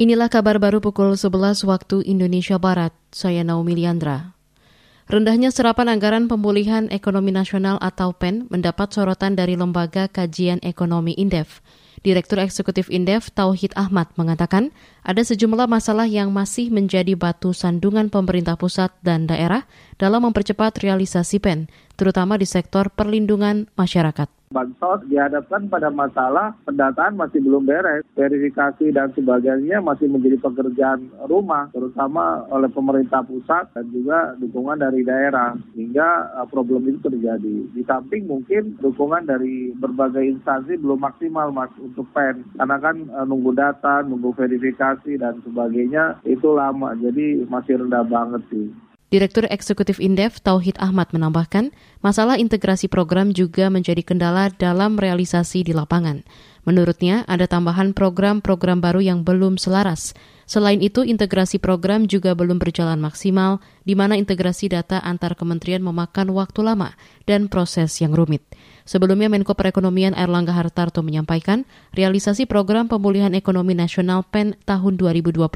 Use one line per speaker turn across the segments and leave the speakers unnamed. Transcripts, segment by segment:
Inilah kabar baru pukul 11 waktu Indonesia Barat. Saya Naomi Liandra. Rendahnya serapan anggaran pemulihan ekonomi nasional atau PEN mendapat sorotan dari Lembaga Kajian Ekonomi Indef. Direktur Eksekutif Indef Tauhid Ahmad mengatakan ada sejumlah masalah yang masih menjadi batu sandungan pemerintah pusat dan daerah dalam mempercepat realisasi PEN, terutama di sektor perlindungan masyarakat
bansos dihadapkan pada masalah pendataan masih belum beres, verifikasi dan sebagainya masih menjadi pekerjaan rumah, terutama oleh pemerintah pusat dan juga dukungan dari daerah, sehingga uh, problem itu terjadi. Di samping mungkin dukungan dari berbagai instansi belum maksimal mas untuk PEN, karena kan uh, nunggu data, nunggu verifikasi dan sebagainya itu lama, jadi masih rendah banget sih.
Direktur Eksekutif Indef Tauhid Ahmad menambahkan, masalah integrasi program juga menjadi kendala dalam realisasi di lapangan. Menurutnya, ada tambahan program-program baru yang belum selaras. Selain itu, integrasi program juga belum berjalan maksimal, di mana integrasi data antar kementerian memakan waktu lama dan proses yang rumit. Sebelumnya Menko Perekonomian Erlangga Hartarto menyampaikan realisasi program pemulihan ekonomi nasional PEN tahun 2022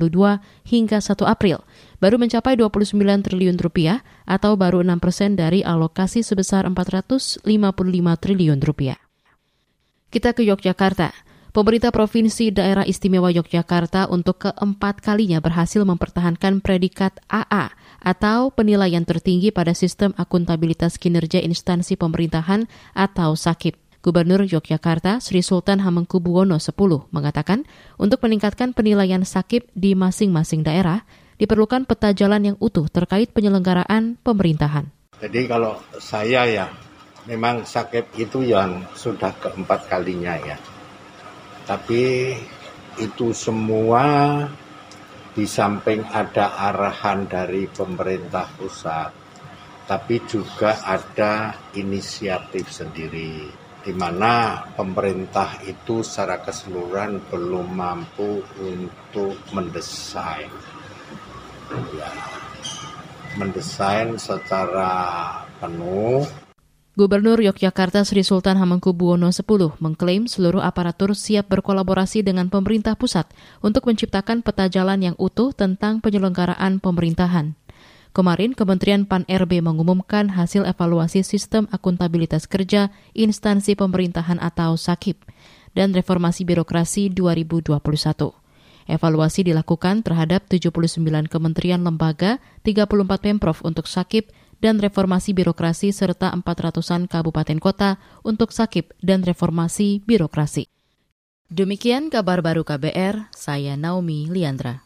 hingga 1 April baru mencapai 29 triliun rupiah atau baru 6 persen dari alokasi sebesar 455 triliun rupiah. Kita ke Yogyakarta. Pemerintah Provinsi Daerah Istimewa Yogyakarta untuk keempat kalinya berhasil mempertahankan predikat AA atau penilaian tertinggi pada sistem akuntabilitas kinerja instansi pemerintahan atau SAKIP. Gubernur Yogyakarta Sri Sultan Hamengkubuwono X mengatakan untuk meningkatkan penilaian SAKIP di masing-masing daerah diperlukan peta jalan yang utuh terkait penyelenggaraan pemerintahan.
Jadi kalau saya ya memang SAKIP itu yang sudah keempat kalinya ya. Tapi itu semua di samping ada arahan dari pemerintah pusat, tapi juga ada inisiatif sendiri, di mana pemerintah itu secara keseluruhan belum mampu untuk mendesain, ya, mendesain secara penuh
Gubernur Yogyakarta Sri Sultan Hamengkubuwono X mengklaim seluruh aparatur siap berkolaborasi dengan pemerintah pusat untuk menciptakan peta jalan yang utuh tentang penyelenggaraan pemerintahan. Kemarin, Kementerian PAN-RB mengumumkan hasil evaluasi sistem akuntabilitas kerja instansi pemerintahan atau SAKIP dan reformasi birokrasi 2021. Evaluasi dilakukan terhadap 79 kementerian lembaga, 34 Pemprov untuk SAKIP, dan reformasi birokrasi serta 400-an kabupaten kota untuk sakip dan reformasi birokrasi. Demikian kabar baru KBR, saya Naomi Liandra.